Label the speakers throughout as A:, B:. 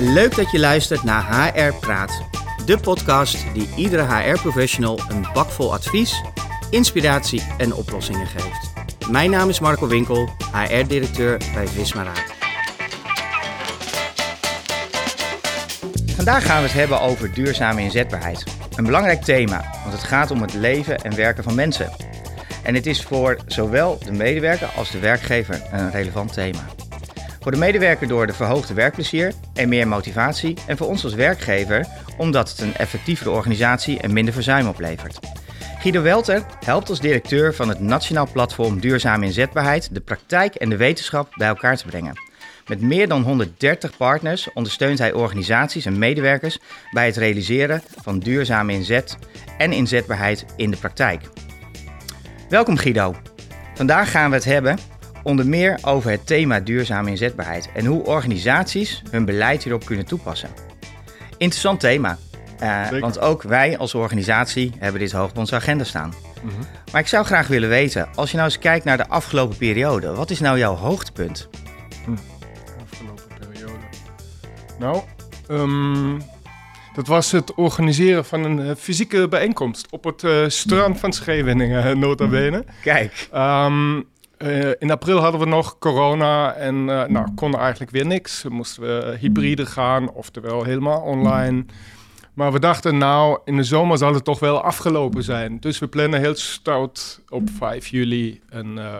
A: Leuk dat je luistert naar HR Praat, de podcast die iedere HR-professional een bak vol advies, inspiratie en oplossingen geeft. Mijn naam is Marco Winkel, HR-directeur bij Visma Raad. Vandaag gaan we het hebben over duurzame inzetbaarheid. Een belangrijk thema, want het gaat om het leven en werken van mensen. En het is voor zowel de medewerker als de werkgever een relevant thema. Voor de medewerker door de verhoogde werkplezier en meer motivatie. En voor ons als werkgever omdat het een effectievere organisatie en minder verzuim oplevert. Guido Welter helpt als directeur van het Nationaal Platform Duurzame Inzetbaarheid de praktijk en de wetenschap bij elkaar te brengen. Met meer dan 130 partners ondersteunt hij organisaties en medewerkers bij het realiseren van duurzame inzet en inzetbaarheid in de praktijk. Welkom Guido. Vandaag gaan we het hebben onder meer over het thema duurzame inzetbaarheid en hoe organisaties hun beleid hierop kunnen toepassen. Interessant thema, uh, want ook wij als organisatie hebben dit hoog op onze agenda staan. Mm -hmm. Maar ik zou graag willen weten, als je nou eens kijkt naar de afgelopen periode, wat is nou jouw hoogtepunt?
B: Hm. Afgelopen periode. Nou, um, dat was het organiseren van een uh, fysieke bijeenkomst op het uh, strand van Scheveningen, nota bene.
A: Kijk.
B: Um, uh, in april hadden we nog corona en uh, nou, konden eigenlijk weer niks. Moesten we hybride gaan, oftewel helemaal online. Maar we dachten, nou, in de zomer zal het toch wel afgelopen zijn. Dus we plannen heel stout op 5 juli een uh,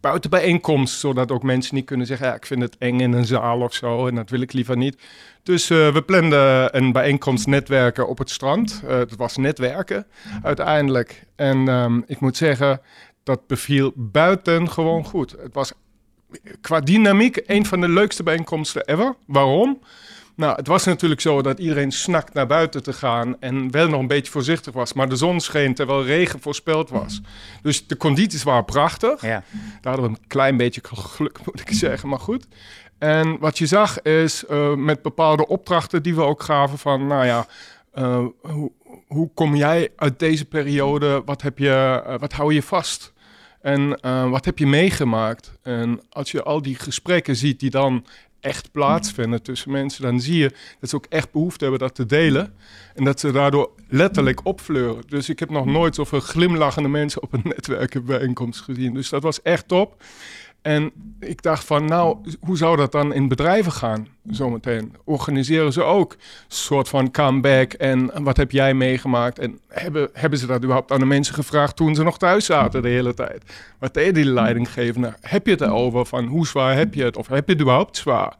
B: buitenbijeenkomst. Zodat ook mensen niet kunnen zeggen, ja, ik vind het eng in een zaal of zo. En dat wil ik liever niet. Dus we planden een bijeenkomst netwerken op het strand. het was netwerken uiteindelijk. En um, ik moet zeggen, dat beviel buiten gewoon goed. Het was qua dynamiek een van de leukste bijeenkomsten ever. Waarom? Nou, het was natuurlijk zo dat iedereen snakt naar buiten te gaan en wel nog een beetje voorzichtig was. Maar de zon scheen terwijl regen voorspeld was. Dus de condities waren prachtig. Ja. Daar hadden we een klein beetje geluk, moet ik zeggen, maar goed. En wat je zag is uh, met bepaalde opdrachten die we ook gaven van, nou ja, uh, hoe, hoe kom jij uit deze periode? Wat, heb je, uh, wat hou je vast? En uh, wat heb je meegemaakt? En als je al die gesprekken ziet die dan echt plaatsvinden tussen mensen, dan zie je dat ze ook echt behoefte hebben dat te delen. En dat ze daardoor letterlijk opfleuren. Dus ik heb nog nooit zoveel glimlachende mensen op een netwerkenbijeenkomst gezien. Dus dat was echt top. En ik dacht van, nou, hoe zou dat dan in bedrijven gaan zometeen? Organiseren ze ook een soort van comeback en wat heb jij meegemaakt? En hebben, hebben ze dat überhaupt aan de mensen gevraagd toen ze nog thuis zaten de hele tijd? Wat deed die leidinggevende? Heb je het erover van hoe zwaar heb je het? Of heb je het überhaupt zwaar?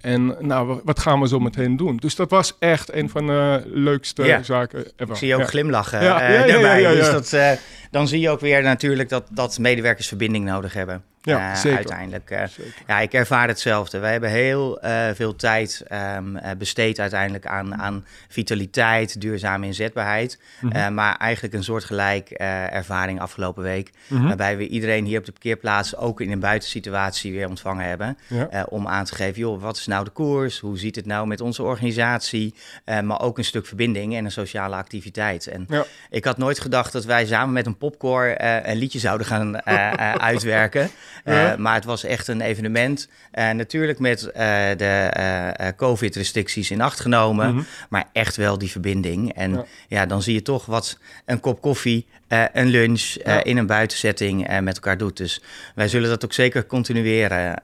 B: En nou, wat gaan we zo meteen doen? Dus dat was echt een van de leukste
A: ja.
B: zaken
A: ever. Ik zie je ook ja. glimlachen ja. Uh, daarbij. Dus dat, uh, dan zie je ook weer natuurlijk dat, dat medewerkers verbinding nodig hebben.
B: Ja, uh, zeker.
A: Uiteindelijk. Uh, zeker. Ja, ik ervaar hetzelfde. Wij hebben heel uh, veel tijd um, besteed uiteindelijk aan, aan vitaliteit, duurzame inzetbaarheid. Mm -hmm. maar eigenlijk een soortgelijk ervaring afgelopen week. Mm -hmm. Waarbij we iedereen hier op de parkeerplaats ook in een buitensituatie weer ontvangen hebben. Ja. om aan te geven, joh, wat is nou de koers? Hoe ziet het nou met onze organisatie? maar ook een stuk verbinding en een sociale activiteit. En ja. ik had nooit gedacht dat wij samen met een popcorn een liedje zouden gaan uitwerken. Ja. Uh, maar het was echt een evenement. Uh, natuurlijk met uh, de COVID-restricties in acht genomen. Mm -hmm. Maar echt wel die verbinding. En ja. ja. dan zie je toch wat een kop koffie, een lunch ja. in een buitensetting met elkaar doet. Dus wij zullen dat ook zeker continueren.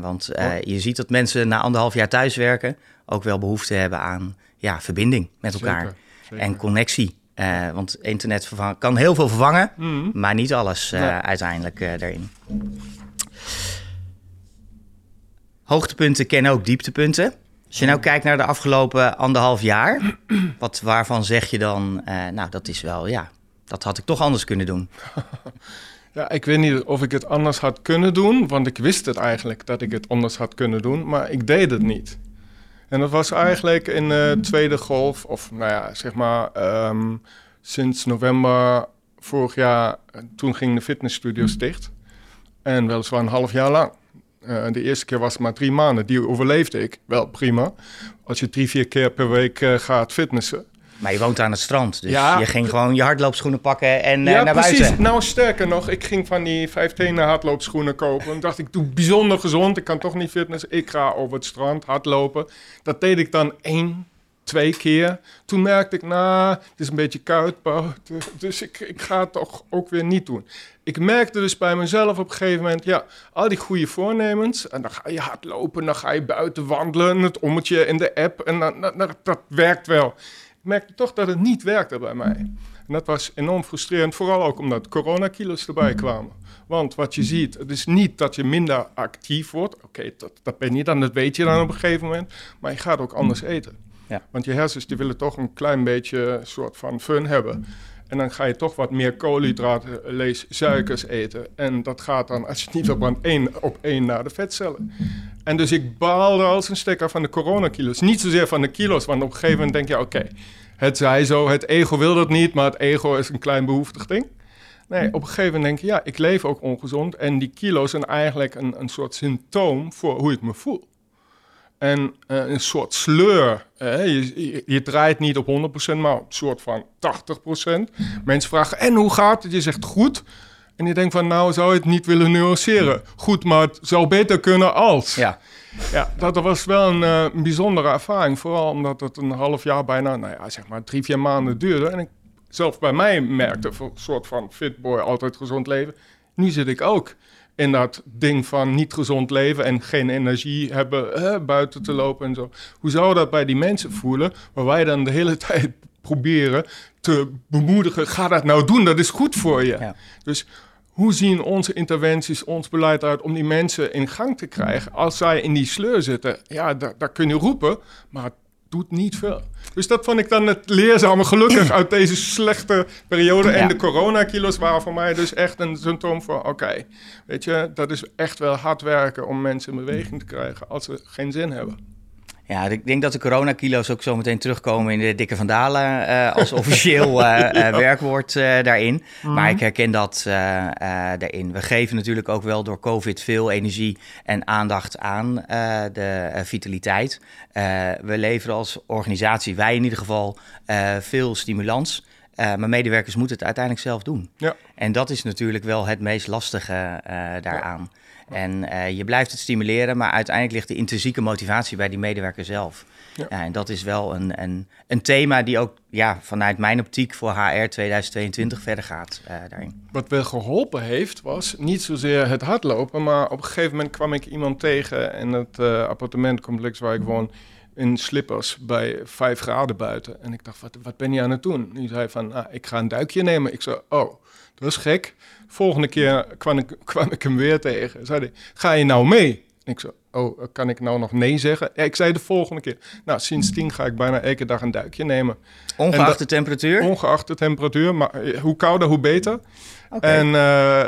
A: want je ziet dat mensen na anderhalf jaar thuiswerken ook wel behoefte hebben aan ja, verbinding met elkaar. Zeker. Zeker. En connectie. Uh, want internet vervangen, kan heel veel vervangen, mm. maar niet alles uh, nee. uiteindelijk uh, daarin. Hoogtepunten kennen ook dieptepunten. Als je nou kijkt naar de afgelopen anderhalf jaar, wat, waarvan zeg je dan, nou dat is wel, ja, dat had ik toch anders kunnen doen?
B: Ja, ik weet niet of ik het anders had kunnen doen, want ik wist het eigenlijk dat ik het anders had kunnen doen, maar ik deed het niet. En dat was eigenlijk in de tweede golf, of nou ja, zeg maar um, sinds november vorig jaar. Toen gingen de fitnessstudios dicht. En weliswaar een half jaar lang. Uh, de eerste keer was het maar drie maanden. Die overleefde ik wel prima. Als je drie, vier keer per week gaat fitnessen.
A: Maar je woont aan het strand, dus je ging gewoon je hardloopschoenen pakken en uh, naar precies. buiten.
B: Nou, sterker nog, ik ging van die vijftenen hardloopschoenen kopen. En dacht ik, doe bijzonder gezond. Ik kan toch niet fitness. Ik ga over het strand hardlopen. Dat deed ik dan één, twee keer. Toen merkte ik, nou, het is een beetje koud buiten. Dus ik, ik ga het toch ook weer niet doen. Ik merkte dus bij mezelf op een gegeven moment, ja, al die goede voornemens. En dan ga je hardlopen, dan ga je buiten wandelen, het ommetje in de app. En dan, dan, dat werkt wel. Ik merkte toch dat het niet werkte bij mij. En dat was enorm frustrerend, vooral ook omdat coronakilo's erbij kwamen. Want wat je ziet, het is niet dat je minder actief wordt. Oké, dat, dat ben je dan, dat weet je dan op een gegeven moment. Maar je gaat ook anders eten. Ja. Want je hersens die willen toch een klein beetje soort van fun hebben. En dan ga je toch wat meer koolhydraten, lees suikers eten. En dat gaat dan, als je het niet verbrandt, één op één naar de vetcellen. En dus ik baalde als een stekker van de coronakilo's. Niet zozeer van de kilo's, want op een gegeven moment denk je, oké, het zij zo, het ego wil dat niet, maar het ego is een klein behoeftig ding. Nee, op een gegeven moment denk je, ja, ik leef ook ongezond. En die kilo's zijn eigenlijk een, een soort symptoom voor hoe ik me voel. En uh, een soort sleur. Je, je, draait niet op 100%, maar op een soort van 80%. Mensen vragen, en hoe gaat het? Je zegt goed. En je denkt van, nou zou je het niet willen nuanceren. Goed, maar het zou beter kunnen als. Ja. Ja, dat was wel een, uh, bijzondere ervaring. Vooral omdat het een half jaar bijna, nou ja, zeg maar drie, vier maanden duurde. En ik zelf bij mij merkte, een soort van fitboy, altijd gezond leven. Nu zit ik ook in dat ding van niet gezond leven en geen energie hebben buiten te lopen en zo. Hoe zou dat bij die mensen voelen, waar wij dan de hele tijd proberen te bemoedigen, ga dat nou doen, dat is goed voor je. Dus hoe zien onze interventies, ons beleid uit om die mensen in gang te krijgen? Als zij in die sleur zitten, ja, daar, daar kun je roepen, maar doet niet veel. Dus dat vond ik dan het leerzame gelukkig uit deze slechte periode. En de coronakilo's waren voor mij dus echt een symptoom van... oké, weet je, dat is echt wel hard werken om mensen in beweging te krijgen... als ze geen zin hebben.
A: Ja, ik denk dat de coronakilo's ook zo meteen terugkomen in de dikke vandalen uh, als officieel uh, werkwoord daarin. Mhm. Maar ik herken dat daarin. We geven natuurlijk ook wel door COVID veel energie en aandacht aan de vitaliteit. we leveren als organisatie, wij in ieder geval, veel stimulans. Maar medewerkers moeten het uiteindelijk zelf doen. Ja. En dat is natuurlijk wel het meest lastige daaraan. En uh, je blijft het stimuleren, maar uiteindelijk ligt de intrinsieke motivatie bij die medewerker zelf. Ja. en dat is wel een, een, een thema die ook ja, vanuit mijn optiek voor HR 2022 verder gaat uh, daarin.
B: Wat wel geholpen heeft, was niet zozeer het hardlopen, maar op een gegeven moment kwam ik iemand tegen in het uh, appartementcomplex waar ik woon in slippers bij 5 graden buiten. En ik dacht, wat, wat ben je aan het doen? Die zei van, ah, ik ga een duikje nemen. Ik zei, oh, dat is gek. Volgende keer kwam ik, kwam ik hem weer tegen. Zei hij, ga je nou mee? ik zei, oh, kan ik nou nog nee zeggen? Ja, ik zei de volgende keer. Nou, sindsdien ga ik bijna elke dag een duikje nemen.
A: Ongeacht de temperatuur?
B: Ongeacht de temperatuur, maar eh, hoe kouder, hoe beter. En uh,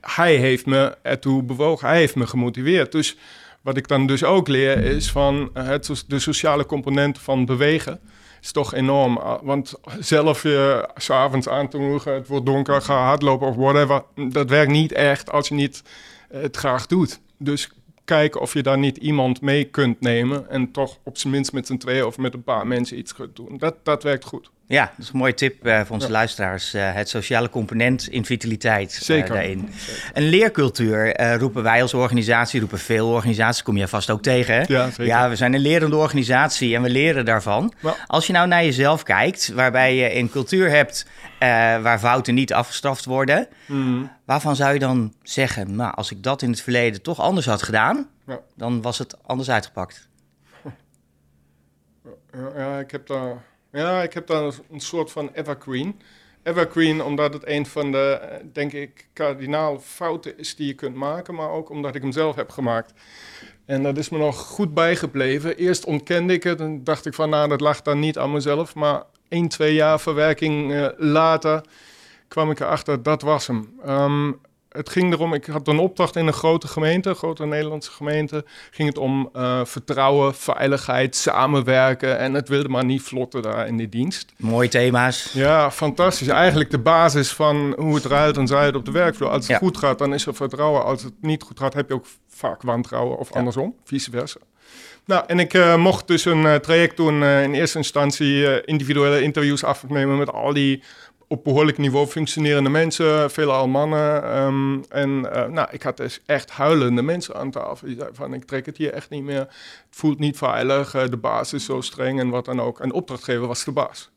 B: hij heeft me ertoe bewogen, hij heeft me gemotiveerd. Dus wat ik dan dus ook leer is van het, de sociale component van bewegen is toch enorm. Ah, want zelf je s'avonds aan te moedigen, het wordt donker, ga hardlopen of whatever. Dat werkt niet echt als je niet het graag doet. Dus kijken of je daar niet iemand mee kunt nemen en toch op zijn minst met z'n tweeën of met een paar mensen iets kunt doen. Dat, dat werkt goed.
A: Ja, dat is een mooie tip uh, voor onze luisteraars. Uh, het sociale component in vitaliteit uh, Zeker. daarin. Een leercultuur roepen wij als organisatie, roepen veel organisaties, kom je vast ook tegen. Hè? Ja, zeker. ja, we zijn een lerende organisatie en we leren daarvan. Als je nou naar jezelf kijkt, waarbij je een cultuur hebt waar fouten niet afgestraft worden, mm. waarvan zou je dan zeggen, nou, als ik dat in het verleden toch anders had gedaan, dan was het anders uitgepakt?
B: Ja, ja ik heb daar ja, ik heb dan een soort van evergreen. Evergreen omdat het een van de, eh, denk ik, kardinaal fouten is die je kunt maken, maar ook omdat ik hem zelf heb gemaakt. En dat is me nog goed bijgebleven. Eerst ontkende ik het en dacht ik van, nou, dat lag dan niet aan mezelf. Maar één, twee jaar verwerking uh, later kwam ik erachter, dat was hem. Um, het ging erom, ik had een opdracht in een grote gemeente, een grote Nederlandse gemeente. Ging het om uh, vertrouwen, veiligheid, samenwerken. En het wilde maar niet vlotten daar in die dienst.
A: Mooie thema's.
B: Ja, fantastisch. Eigenlijk de basis van hoe het eruit en zuid op de werkvloer. Als het goed gaat, dan is er vertrouwen. Als het niet goed gaat, heb je ook vaak wantrouwen of andersom, vice versa. Nou, en ik uh, mocht dus een uh, traject doen, in eerste instantie individuele interviews afnemen met al die op behoorlijk niveau functionerende mensen, veelal mannen. Um, en nou, ik had dus echt huilende mensen aan tafel. Die zeiden van, ik trek het hier echt niet meer. Het voelt niet veilig, de baas is zo streng en wat dan ook. En opdrachtgever was de baas.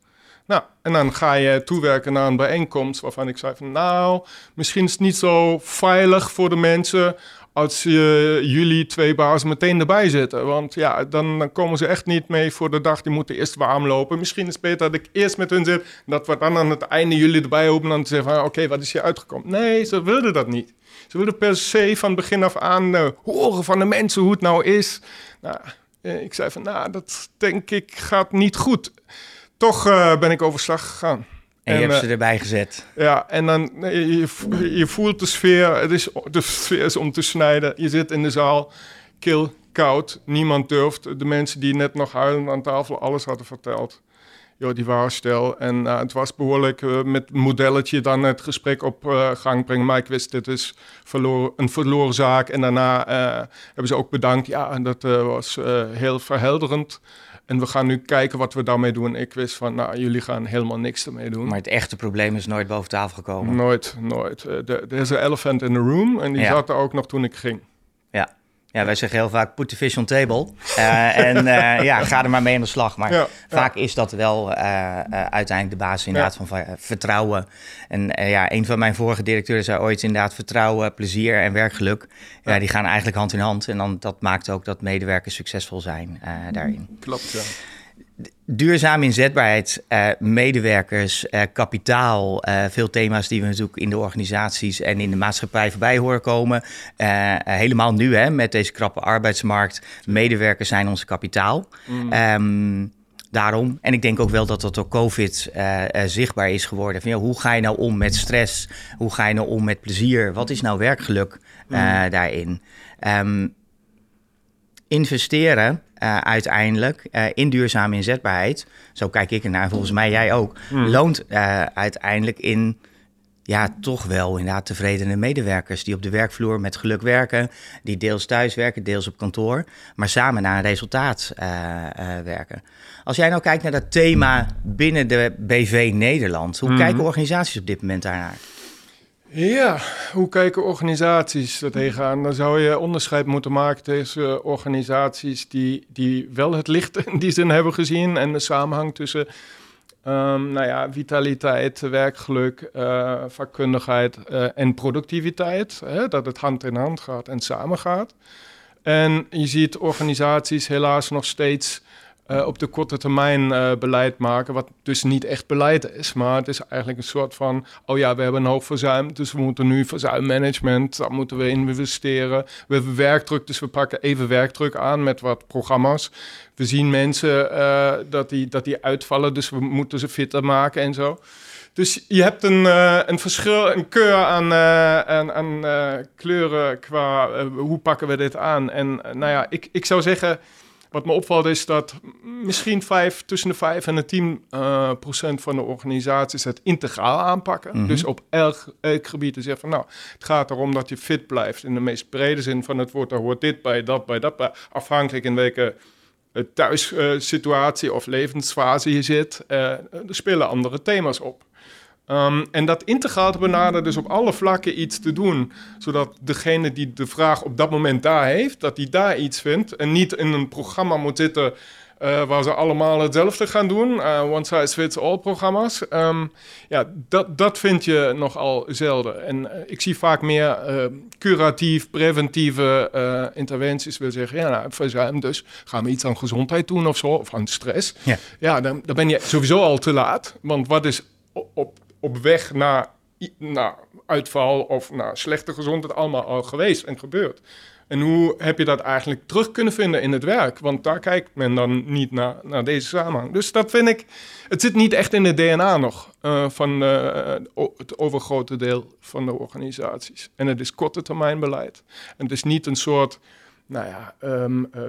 B: Nou, en dan ga je toewerken naar een bijeenkomst waarvan ik zei van, nou, misschien is het niet zo veilig voor de mensen als jullie twee bazen meteen erbij zitten. Want ja, dan, dan, komen ze echt niet mee voor de dag. Die moeten eerst warm lopen. Misschien is het beter dat ik eerst met hun zit. Dat we dan aan het einde jullie erbij hopen. En dan zeggen van, oké, wat is hier uitgekomen? Nee, ze wilden dat niet. Ze wilden per se van begin af aan uh, horen van de mensen hoe het nou is. Nou, eh, ik zei van, nou, dat denk ik gaat niet goed. Toch uh, ben ik overslag gegaan.
A: En, je hebt ze erbij gezet.
B: Ja, en dan je, je, voelt de sfeer. Het is, de sfeer is om te snijden. Je zit in de zaal, kil, koud. Niemand durft. De mensen die net nog huilend aan tafel alles hadden verteld. Joh, die waren stil. En uh, het was behoorlijk uh, met modelletje dan het gesprek op uh, gang brengen. Maar ik wist, dit is verloren, een verloren zaak. En daarna hebben ze ook bedankt. Ja, en dat was heel verhelderend. En we gaan nu kijken wat we daarmee doen. Ik wist van, nou, jullie gaan helemaal niks ermee doen.
A: Maar het echte probleem is nooit boven tafel gekomen?
B: Nooit, nooit. Er is een elephant in the room en die zat er ook nog toen ik ging.
A: Ja. Ja, wij zeggen heel vaak put the fish on table. Uh, en uh, ja, ga er maar mee aan de slag. Maar ja, vaak is dat wel uh, uiteindelijk de basis inderdaad van vertrouwen. En ja, een van mijn vorige directeuren zei ooit inderdaad vertrouwen, plezier en werkgeluk. Ja, die gaan eigenlijk hand in hand. En dan, dat maakt ook dat medewerkers succesvol zijn daarin.
B: Klopt, ja
A: duurzame inzetbaarheid, uh, medewerkers, uh, kapitaal, uh, veel thema's die we natuurlijk in de organisaties en in de maatschappij voorbij horen komen. helemaal nu hè, met deze krappe arbeidsmarkt. Medewerkers zijn ons kapitaal. Mm. Um, daarom, en ik denk ook wel dat dat door COVID zichtbaar is geworden. Van, ja, hoe ga je nou om met stress? Hoe ga je nou om met plezier? Wat is nou werkgeluk mm. daarin? Um, investeren uh, uiteindelijk uh, in duurzame inzetbaarheid, zo kijk ik ernaar, volgens mij jij ook, hmm. loont uh, uiteindelijk in ja, toch wel inderdaad tevredene medewerkers die op de werkvloer met geluk werken, die deels thuis werken, deels op kantoor, maar samen naar een resultaat werken. Als jij nou kijkt naar dat thema binnen de BV Nederland, hoe hmm. kijken organisaties op dit moment daarnaar?
B: Ja, hoe kijken organisaties er tegenaan? Dan zou je onderscheid moeten maken tussen organisaties die, die wel het licht in die zin hebben gezien en de samenhang tussen um, nou ja, vitaliteit, werkgeluk, uh, vakkundigheid uh, en productiviteit. Hè, dat het hand in hand gaat en samengaat. En je ziet organisaties helaas nog steeds uh, op de korte termijn uh, beleid maken, wat dus niet echt beleid is. Maar het is eigenlijk een soort van, oh ja, we hebben een hoop verzuimd, dus we moeten nu verzuimmanagement, daar moeten we investeren. We hebben werkdruk, dus we pakken even werkdruk aan met wat programma's. We zien mensen uh, dat, die, dat die uitvallen, dus we moeten ze fitter maken en zo. Dus je hebt een, een verschil, een keur aan, aan kleuren qua hoe pakken we dit aan. En nou ja, ik, ik zou zeggen wat me opvalt is dat misschien vijf, tussen de 5 en de 10 uh, eh, procent van de organisaties het integraal aanpakken. Mhm. Dus op elk, elk gebied te zeggen van nou, het gaat erom dat je fit blijft in de meest brede zin van het woord. Daar hoort dit bij, dat bij, dat bij. Afhankelijk in welke uh, thuissituatie of levensfase je zit, uh, er spelen andere thema's op. Um, en dat integraal te benaderen, dus op alle vlakken iets te doen, zodat degene die de vraag op dat moment daar heeft, dat die daar iets vindt en niet in een programma moet zitten uh, waar ze allemaal hetzelfde gaan doen, uh, one size fits all programma's. Um, ja, dat, dat vind je nogal zelden. En uh, ik zie vaak meer curatief, preventieve interventies. Wil zeggen, ja, nou, verzuim, dus gaan we iets aan gezondheid doen of zo, of aan stress. Ja, ja dan, dan ben je sowieso al te laat. Want wat is op op weg naar, uitval of naar slechte gezondheid allemaal al geweest en gebeurd. En hoe heb je dat eigenlijk terug kunnen vinden in het werk? Want daar kijkt men dan niet naar, naar deze samenhang. Dus dat vind ik, het zit niet echt in het DNA nog uh, van uh, het overgrote deel van de organisaties. En het is korte termijn beleid. Het is niet een soort, nou ja, um, uh,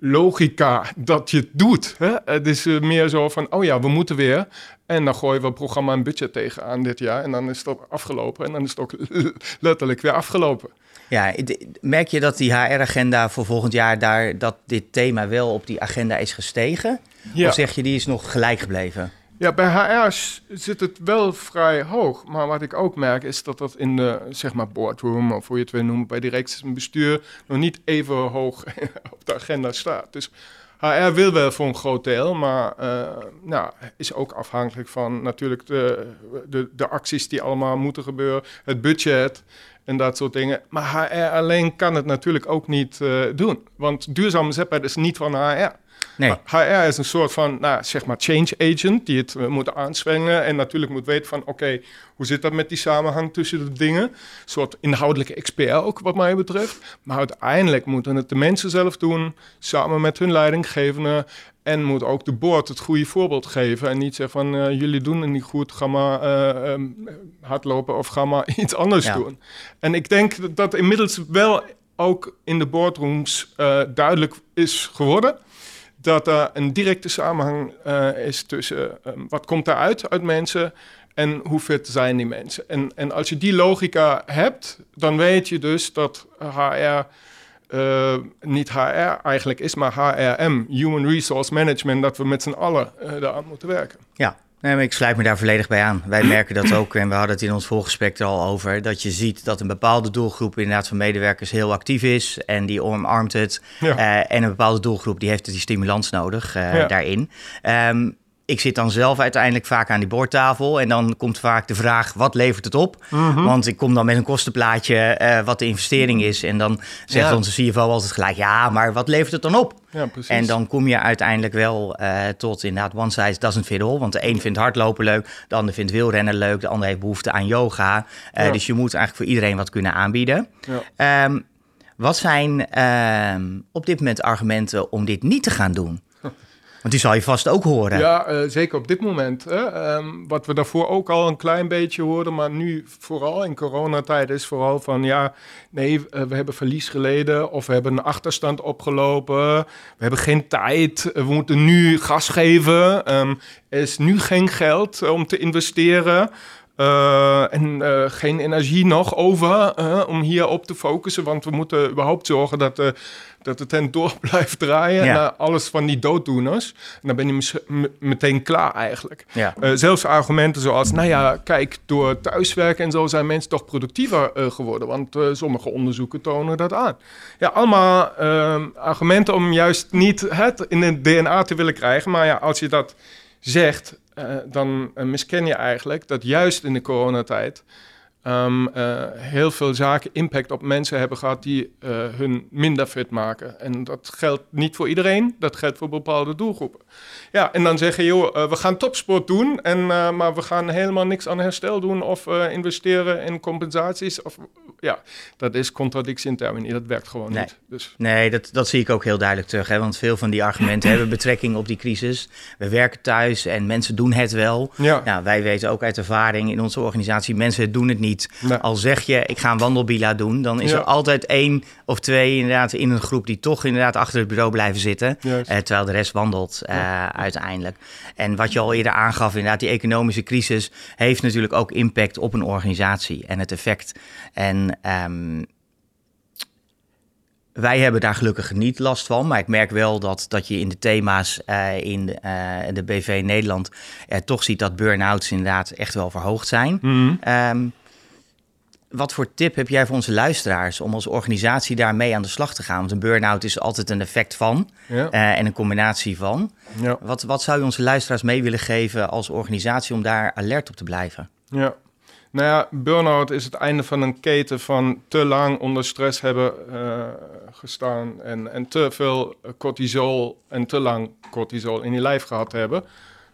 B: logica dat je het doet. Hè? Het is uh, meer zo van, oh ja, we moeten weer. En dan gooien we programma en budget tegenaan dit jaar. En dan is het ook afgelopen. En dan is het ook letterlijk weer afgelopen.
A: Ja, merk je dat die HR-agenda voor volgend jaar daar dat dit thema wel op die agenda is gestegen? Ja. Of zeg je die is nog gelijk gebleven?
B: Ja, bij HR zit het wel vrij hoog. Maar wat ik ook merk is dat dat in de zeg maar boardroom, of hoe je het wil noemen, bij directies bestuur, nog niet even hoog op de agenda staat. Dus HR wil wel voor een groot deel, maar uh, nou, is ook afhankelijk van natuurlijk de, de, de acties die allemaal moeten gebeuren, het budget en dat soort dingen. Maar HR alleen kan het natuurlijk ook niet uh, doen. Want duurzame zetbaarheid is niet van HR. Nee. HR is een soort van, nou, zeg maar, change agent die het uh, moet aanswengen en natuurlijk moet weten van, oké, hoe zit dat met die samenhang tussen de dingen? Een soort inhoudelijke expert ook, wat mij betreft. Maar uiteindelijk moeten het de mensen zelf doen, samen met hun leidinggevende. En moet ook de board het goede voorbeeld geven. En niet zeggen van, uh, jullie doen het niet goed, ga maar uh, um, hardlopen of ga maar iets anders doen. En ik denk dat inmiddels wel ook in de boardrooms duidelijk is geworden dat er een directe samenhang uh, is tussen um, wat komt daaruit uit mensen en hoe fit zijn die mensen. En, en als je die logica hebt, dan weet je dus dat HR uh, niet HR eigenlijk is, maar HRM, Human Resource Management, dat we met z'n allen uh, daaraan moeten werken.
A: Ja, Nee, maar ik sluit me daar volledig bij aan. Wij merken dat ook, en we hadden het in ons voorgesprek er al over, dat je ziet dat een bepaalde doelgroep inderdaad van medewerkers heel actief is en die omarmt het. Ja. Uh, en een bepaalde doelgroep die heeft die stimulans nodig uh, ja. daarin. Um, ik zit dan zelf uiteindelijk vaak aan die boordtafel. En dan komt vaak de vraag: wat levert het op? Mm -hmm. Want ik kom dan met een kostenplaatje uh, wat de investering is. En dan zegt ja. onze CFO altijd gelijk: ja, maar wat levert het dan op? Ja, en dan kom je uiteindelijk wel uh, tot inderdaad one size doesn't fit all. Want de een vindt hardlopen leuk, de ander vindt wielrennen leuk, de ander heeft behoefte aan yoga. Uh, ja. Dus je moet eigenlijk voor iedereen wat kunnen aanbieden. Um, wat zijn uh, op dit moment argumenten om dit niet te gaan doen? Want die zal je vast ook horen.
B: Ja, uh, zeker op dit moment. Hè. Um, wat we daarvoor ook al een klein beetje hoorden, maar nu vooral in coronatijd is vooral van ja, nee, uh, we hebben verlies geleden of we hebben een achterstand opgelopen. We hebben geen tijd, we moeten nu gas geven. Um, er is nu geen geld om te investeren. Uh, en uh, geen energie nog over uh, om hier op te focussen. Want we moeten überhaupt zorgen dat, dat de tent door blijft draaien. Ja. Alles van die dooddoeners. En dan ben je meteen klaar eigenlijk. Ja. zelfs argumenten zoals, nou ja, kijk, door thuiswerken en zo zijn mensen toch productiever geworden. Want sommige onderzoeken tonen dat aan. Ja, allemaal ehm, argumenten om juist niet het in het DNA te willen krijgen. Maar ja, als je dat zegt, uh, dan uh, misken je eigenlijk dat juist in de coronatijd um, uh, heel veel zaken impact op mensen hebben gehad die hun minder fit maken. En dat geldt niet voor iedereen, dat geldt voor bepaalde doelgroepen. Ja, en dan zeggen, joh, we gaan topsport doen, en, maar we gaan helemaal niks aan herstel doen of investeren in compensaties of ja, dat is contradictie in termini. Dat werkt gewoon
A: nee.
B: niet. Dus.
A: Nee, dat, dat zie ik ook heel duidelijk terug. Hè? Want veel van die argumenten hebben betrekking op die crisis. We werken thuis en mensen doen het wel. Ja. Nou, wij weten ook uit ervaring in onze organisatie, mensen doen het niet. Nee. Al zeg je, ik ga een wandelbila doen, dan is ja. er altijd één of twee inderdaad in een groep die toch inderdaad achter het bureau blijven zitten. Uh, terwijl de rest wandelt uh, ja. uiteindelijk. En wat je al eerder aangaf, inderdaad, die economische crisis heeft natuurlijk ook impact op een organisatie en het effect. En Um, wij hebben daar gelukkig niet last van. Maar ik merk wel dat, dat je in de thema's uh, in de, uh, de BV Nederland uh, toch ziet dat burn-outs inderdaad echt wel verhoogd zijn. Mm -hmm. um, wat voor tip heb jij voor onze luisteraars om als organisatie daarmee aan de slag te gaan? Want een burn-out is altijd een effect van ja. en een combinatie van. Ja. Wat, wat zou je onze luisteraars mee willen geven als organisatie om daar alert op te blijven?
B: Ja, nou ja, burn-out is het einde van een keten van te lang onder stress hebben uh, gestaan en, en te veel cortisol en te lang cortisol in je lijf gehad hebben.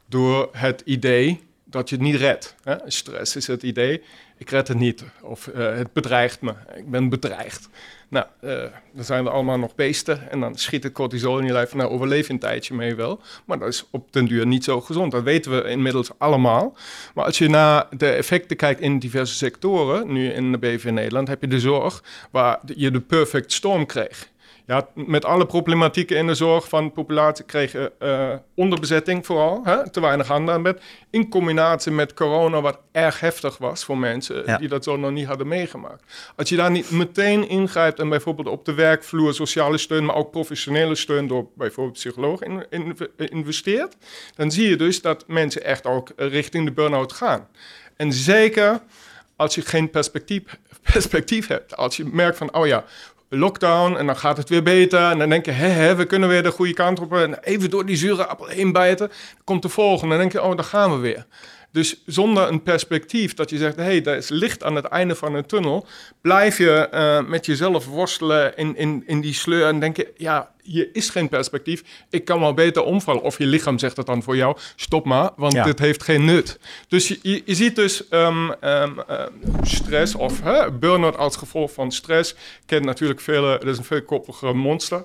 B: Door het idee dat je het niet redt. Hè? Stress is het idee, ik red het niet of uh, het bedreigt me, ik ben bedreigd. Nou, uh, dan zijn we allemaal nog beesten en dan schiet het cortisol in je lijf. Nou, overleef een tijdje mee wel, maar dat is op den duur niet zo gezond. Dat weten we inmiddels allemaal. Maar als je naar de effecten kijkt in diverse sectoren, nu in de BV Nederland, heb je de zorg waar je de perfect storm kreeg. Ja, met alle problematieken in de zorg van de populatie kregen uh, onderbezetting vooral, hè, te weinig handen aan bed. In combinatie met corona, wat erg heftig was voor mensen die dat zo nog niet hadden meegemaakt. Als je daar niet meteen ingrijpt en bijvoorbeeld op de werkvloer sociale steun, maar ook professionele steun door bijvoorbeeld psycholoog in, investeert, dan zie je dus dat mensen echt ook richting de burn-out gaan. En zeker als je geen perspectief, perspectief hebt. Als je merkt van, oh ja, lockdown en dan gaat het weer beter. En dan denk je, hé, we kunnen weer de goede kant op. En even door die zure appel heen bijten. Komt de volgende. En dan denk je, oh, dan gaan we weer. Dus zonder een perspectief dat je zegt, hé, hey, er is licht aan het einde van een tunnel, blijf je uh, met jezelf worstelen in, in, in die sleur en denk je, ja, hier is geen perspectief, ik kan wel beter omvallen. Of je lichaam zegt dat dan voor jou, stop maar, want ja. dit heeft geen nut. Dus je, je, ziet dus um, um, stress of burn-out als gevolg van stress. Kent natuurlijk vele, dat is een veelkoppige monster.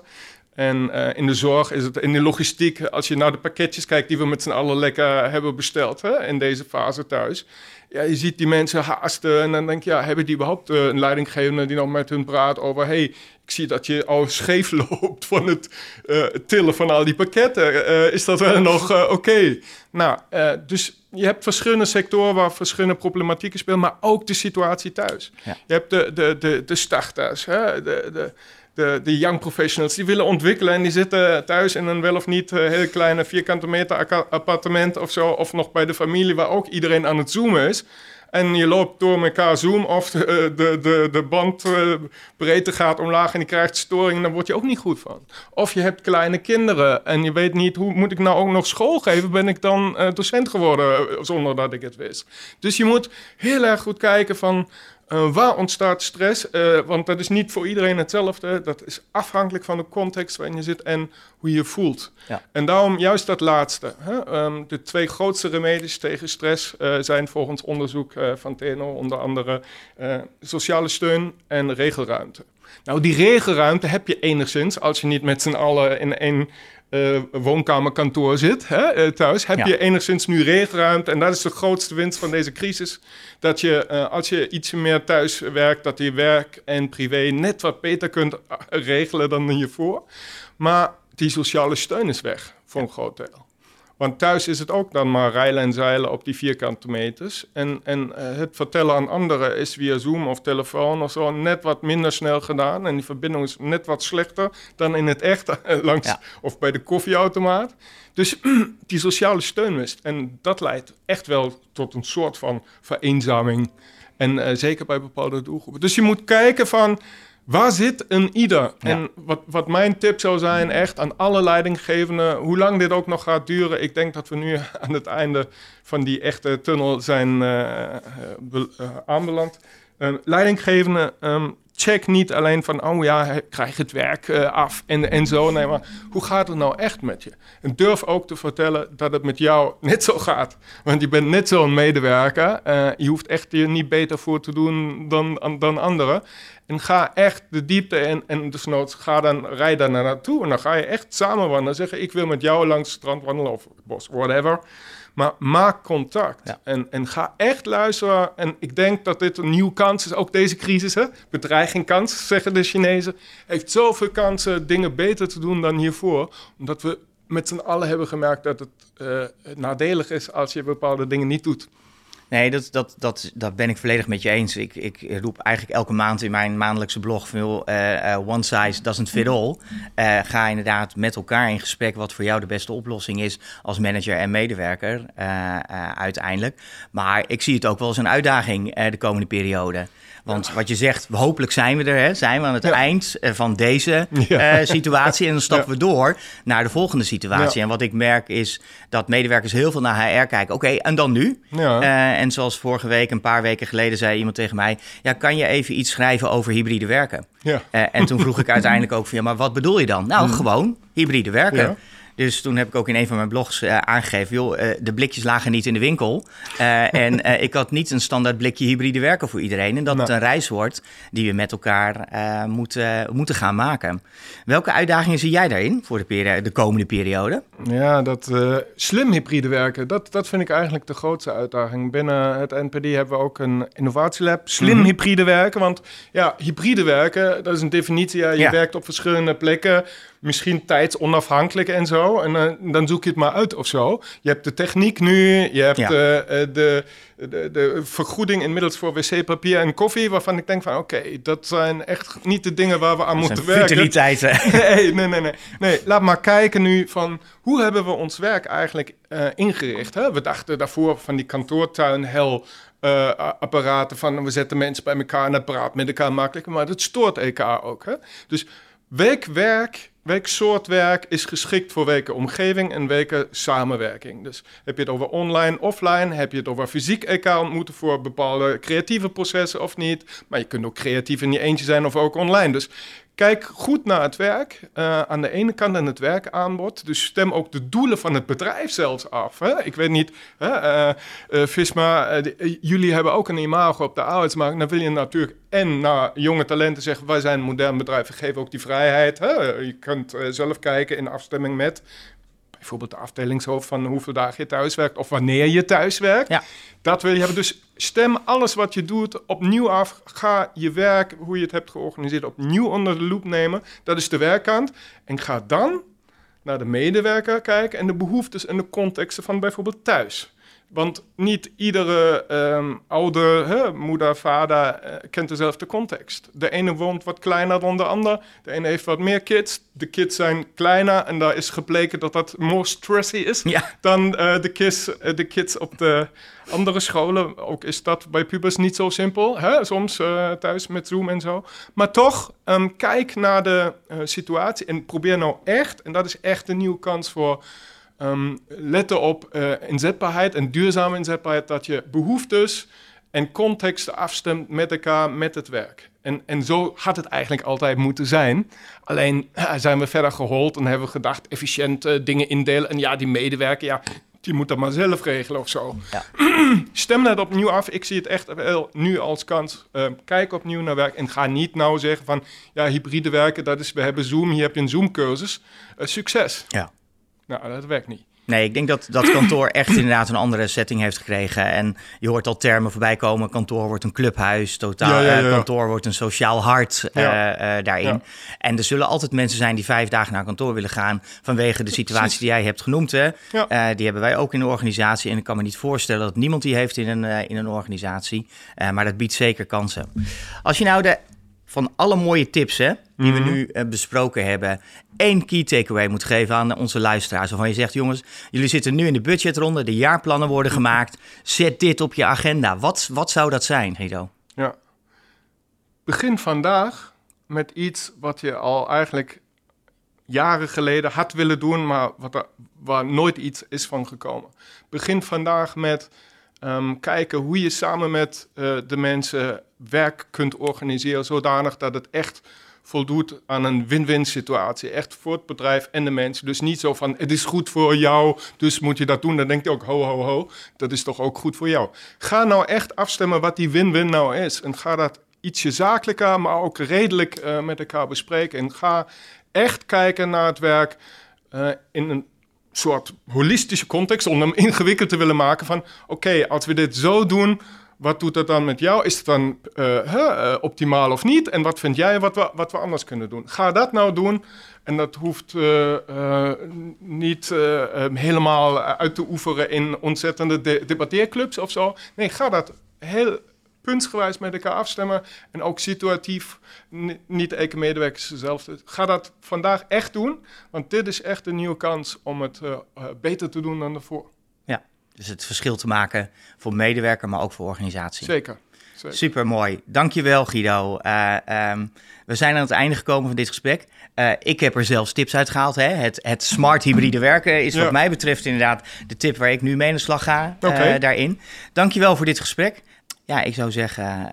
B: En uh, in de zorg is het in de logistiek, als je naar de pakketjes kijkt die we met z'n allen lekker hebben besteld hè, in deze fase thuis. Ja, je ziet die mensen haasten en dan denk je, ja, hebben die überhaupt uh, een leidinggevende die nog met hun praat over, hey, ik zie dat je al scheef loopt van het uh, tillen van al die pakketten. is dat wel nog oké? Okay? Nou, dus je hebt verschillende sectoren waar verschillende problematieken spelen, maar ook de situatie thuis. Ja. Je hebt de, de, de, de starters, hè, de, de de, de young professionals die willen ontwikkelen en die zitten thuis in een wel of niet uh, heel kleine vierkante meter appartement of zo, of nog bij de familie waar ook iedereen aan het zoomen is. En je loopt door elkaar zoom of de, eh, de, de, de bandbreedte uh, gaat omlaag en je krijgt storing, dan word je ook niet goed van. Of je hebt kleine kinderen en je weet niet hoe moet ik nou ook nog school geven, ben ik dan docent geworden zonder dat ik het wist. Dus je moet heel erg goed kijken van uh, waar ontstaat stress? Uh, want dat is niet voor iedereen hetzelfde. Dat is afhankelijk van de context waarin je zit en hoe je je voelt. Ja. En daarom juist dat laatste. Hè? Um, de twee grootste remedies tegen stress uh, zijn volgens onderzoek van TNO onder andere sociale steun en regelruimte. Nou, die regelruimte heb je enigszins als je niet met z'n allen in één uh, woonkamerkantoor zit hè, uh, thuis, heb je enigszins nu regelruimte. En dat is de grootste winst van deze crisis. Dat je, uh, als je iets meer thuis werkt, dat je werk en privé net wat beter kunt regelen dan hiervoor. Maar die sociale steun is weg voor een groot deel. Want thuis is het ook dan maar rijlen en zeilen op die vierkante meters. En, en uh, het vertellen aan anderen is via Zoom of telefoon of zo net wat minder snel gedaan. En die verbinding is net wat slechter dan in het echt langs of bij de koffieautomaat. Dus die sociale steun mist. En dat leidt echt wel tot een soort van vereenzaming. En uh, zeker bij bepaalde doelgroepen. Dus je moet kijken van Waar zit een ieder? En wat, wat mijn tip zou zijn, echt aan alle leidinggevenden, hoe lang dit ook nog gaat duren. Ik denk dat we nu aan het einde van die echte tunnel zijn uh, aanbeland. Uh, leidinggevenden, um, check niet alleen van, oh ja, krijg het werk af en, en zo. Nee, maar hoe gaat het nou echt met je? En durf ook te vertellen dat het met jou net zo gaat. Want je bent net zo'n medewerker. Je hoeft echt je niet beter voor te doen dan, dan anderen. En ga echt de diepte in en desnoods ga dan, rij daar naartoe. En dan ga je echt samen wandelen. Zeggen, ik wil met jou langs het strand wandelen of het bos, whatever. Maar maak contact en, en ga echt luisteren. En ik denk dat dit een nieuwe kans is. Ook deze crisis, hè? bedreiging kans, zeggen de Chinezen. Heeft zoveel kansen dingen beter te doen dan hiervoor. Omdat we met z'n allen hebben gemerkt dat het uh, nadelig is als je bepaalde dingen niet doet.
A: Nee, dat, dat, dat, dat ben ik volledig met je eens. Ik, ik roep eigenlijk elke maand in mijn maandelijkse blog veel uh, uh, one size doesn't fit all. Uh, ga inderdaad met elkaar in gesprek wat voor jou de beste oplossing is als manager en medewerker uiteindelijk. Maar ik zie het ook wel als een uitdaging de komende periode. Want wat je zegt, hopelijk zijn we er, hè, zijn we aan het eind eh, van deze uh, situatie. En dan stappen we door naar de volgende situatie. En wat ik merk is dat medewerkers heel veel naar HR kijken. Oké, en dan nu? Uh, en zoals vorige week, een paar weken geleden, zei iemand tegen mij: Ja, kan je even iets schrijven over hybride werken? Ja. en toen vroeg ik uiteindelijk ook van ja, maar wat bedoel je dan? Nou, mhm. gewoon hybride werken. Dus toen heb ik ook in een van mijn blogs uh, aangegeven, joh, uh, de blikjes lagen niet in de winkel. Uh, en ik had niet een standaard blikje hybride werken voor iedereen. En dat het een reis wordt die we met elkaar moeten, moeten gaan maken. Welke uitdagingen zie jij daarin voor de, de komende periode?
B: Ja, dat slim hybride werken, dat, dat vind ik eigenlijk de grootste uitdaging. Binnen het NPD hebben we ook een innovatielab. Slim mm hybride werken, want ja, hybride werken, dat is een definitie. Ja, je werkt op verschillende plekken, misschien tijdsonafhankelijk en zo. En uh, dan zoek je het maar uit of zo. Je hebt de techniek nu, je hebt ja. uh, de de, de vergoeding inmiddels voor wc-papier en koffie, waarvan ik denk van oké, dat zijn echt niet de dingen waar we aan dat moeten werken. Nee, nee, nee, nee, nee. Laat maar kijken nu van hoe hebben we ons werk eigenlijk uh, ingericht. Hè? We dachten daarvoor van die kantoortuin hel. Uh, apparaten van we zetten mensen bij elkaar en het praat met elkaar makkelijker, maar dat stoort elkaar ook. Hè? Dus werk welk soort werk is geschikt voor welke omgeving en welke samenwerking. Dus heb je het over online, offline, heb je het over fysiek elkaar ontmoeten voor bepaalde creatieve processen of niet. Maar je kunt ook creatief in je eentje zijn of ook online. Dus Kijk goed naar het werk. Uh, aan de ene kant en het werkaanbod. Dus stem ook de doelen van het bedrijf zelfs af. Hè? Ik weet niet, hè, uh, uh, Visma, jullie hebben ook een imago op de arbeidsmarkt. Dan wil je natuurlijk en naar jonge talenten zeggen: wij zijn een modern bedrijf, we geven ook die vrijheid. Hè? Je kunt zelf kijken in afstemming met bijvoorbeeld de afdelingshoofd van hoeveel dagen je thuis werkt of wanneer je thuis werkt. Ja. Dat wil je hebben. Dus stem alles wat je doet opnieuw af. Ga je werk, hoe je het hebt georganiseerd, opnieuw onder de loep nemen. Dat is de werkkant. En ga dan naar de medewerker kijken en de behoeftes en de contexten van bijvoorbeeld thuis. Want niet iedere um, ouder, hè, moeder, vader uh, kent dezelfde context. De ene woont wat kleiner dan de ander. De ene heeft wat meer kids. De kids zijn kleiner en daar is gebleken dat dat more stressy is dan uh, de, kids, uh, de kids op de andere scholen. Ook is dat bij pubers niet zo simpel. Hè? Soms thuis met Zoom en zo. Maar toch, um, kijk naar de situatie en probeer nou echt, en dat is echt een nieuwe kans voor Um, letten op uh, inzetbaarheid en duurzame inzetbaarheid, dat je behoeftes en contexten afstemt met elkaar, met het werk. En, en zo had het eigenlijk altijd moeten zijn. Alleen zijn we verder gehold en hebben we gedacht efficiënt uh, dingen indelen. En ja, die medewerker, ja, die moet dat maar zelf regelen of zo. Ja. Stem dat opnieuw af. Ik zie het echt wel nu als kans. Uh, kijk opnieuw naar werk en ga niet nou zeggen van... ja, hybride werken, dat is, we hebben Zoom, hier heb je een Zoom-cursus. Uh, succes.
A: Ja.
B: Nou, dat werkt niet.
A: Nee, ik denk dat dat kantoor echt inderdaad een andere setting heeft gekregen. En je hoort al termen voorbij komen. Kantoor wordt een clubhuis, totaal. Eh, kantoor wordt een sociaal hart uh, uh, daarin. En er zullen altijd mensen zijn die vijf dagen naar kantoor willen gaan... vanwege de situatie die jij hebt genoemd. Hè? die hebben wij ook in de organisatie. En ik kan me niet voorstellen dat niemand die heeft in een, in een organisatie. maar dat biedt zeker kansen. Als je nou de van alle mooie tips hè, die we mhm. nu uh, besproken hebben, één key takeaway moet geven aan onze luisteraars. Waarvan je zegt, jongens, jullie zitten nu in de budgetronde, de jaarplannen worden gemaakt. Zet dit op je agenda. Wat, wat zou dat zijn, Guido?
B: Ja. Begin vandaag met iets wat je al eigenlijk jaren geleden had willen doen, maar wat er, waar nooit iets is van gekomen. Begin vandaag met um, kijken hoe je samen met uh, de mensen werk kunt organiseren, zodanig dat het echt voldoet aan een win-win situatie. Echt voor het bedrijf en de mensen. Dus niet zo van, het is goed voor jou, dus moet je dat doen. Dan denk je ook, ho, ho, ho, dat is toch ook goed voor jou. Ga nou echt afstemmen wat die win-win nou is. En ga dat ietsje zakelijker, maar ook redelijk uh, met elkaar bespreken. En ga echt kijken naar het werk uh, in een soort holistische context, om hem ingewikkeld te willen maken van, oké, als we dit zo doen wat doet dat dan met jou? Is het dan uh, optimaal of niet? En wat vind jij wat we, wat we anders kunnen doen? Ga dat nou doen. En dat hoeft uh, niet helemaal uit te oefenen in ontzettende de debatteerclubs of zo. Nee, ga dat heel puntsgewijs met elkaar afstemmen. En ook situatief, niet elke medewerkers dezelfde. Ga dat vandaag echt doen, want dit is echt een nieuwe kans om het beter te doen dan daarvoor.
A: Dus het verschil te maken voor medewerker, maar ook voor organisatie.
B: Zeker.
A: Zeker. Super mooi. Dankjewel, Guido. Uh, um, we zijn aan het einde gekomen van dit gesprek. Uh, ik heb er zelfs tips uit gehaald. Hè? Het, het smart hybride werken is, wat mij betreft, inderdaad de tip waar ik nu mee aan de slag ga okay. daarin. Dankjewel voor dit gesprek. Ja, ik zou zeggen,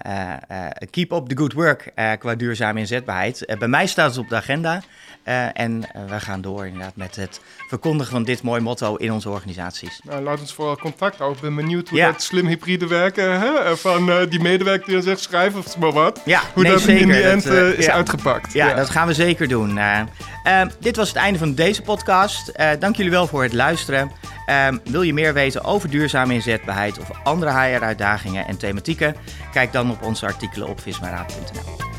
A: keep up the good work qua duurzame inzetbaarheid. bij mij staat het op de agenda. en we gaan door inderdaad met het verkondigen van dit mooie motto in onze organisaties.
B: Nou, laat ons vooral contact houden. Ik ben benieuwd hoe dat slim hybride werken hè? van die medewerker die dan zegt schrijf of maar wat.
A: Ja,
B: hoe dat
A: zeker.
B: in die end is uitgepakt.
A: Ja, dat gaan we zeker doen. dit was het einde van deze podcast. dank jullie wel voor het luisteren. Wil je meer weten over duurzame inzetbaarheid of andere HR-uitdagingen en Kijk dan op onze artikelen op vismaraad.nl.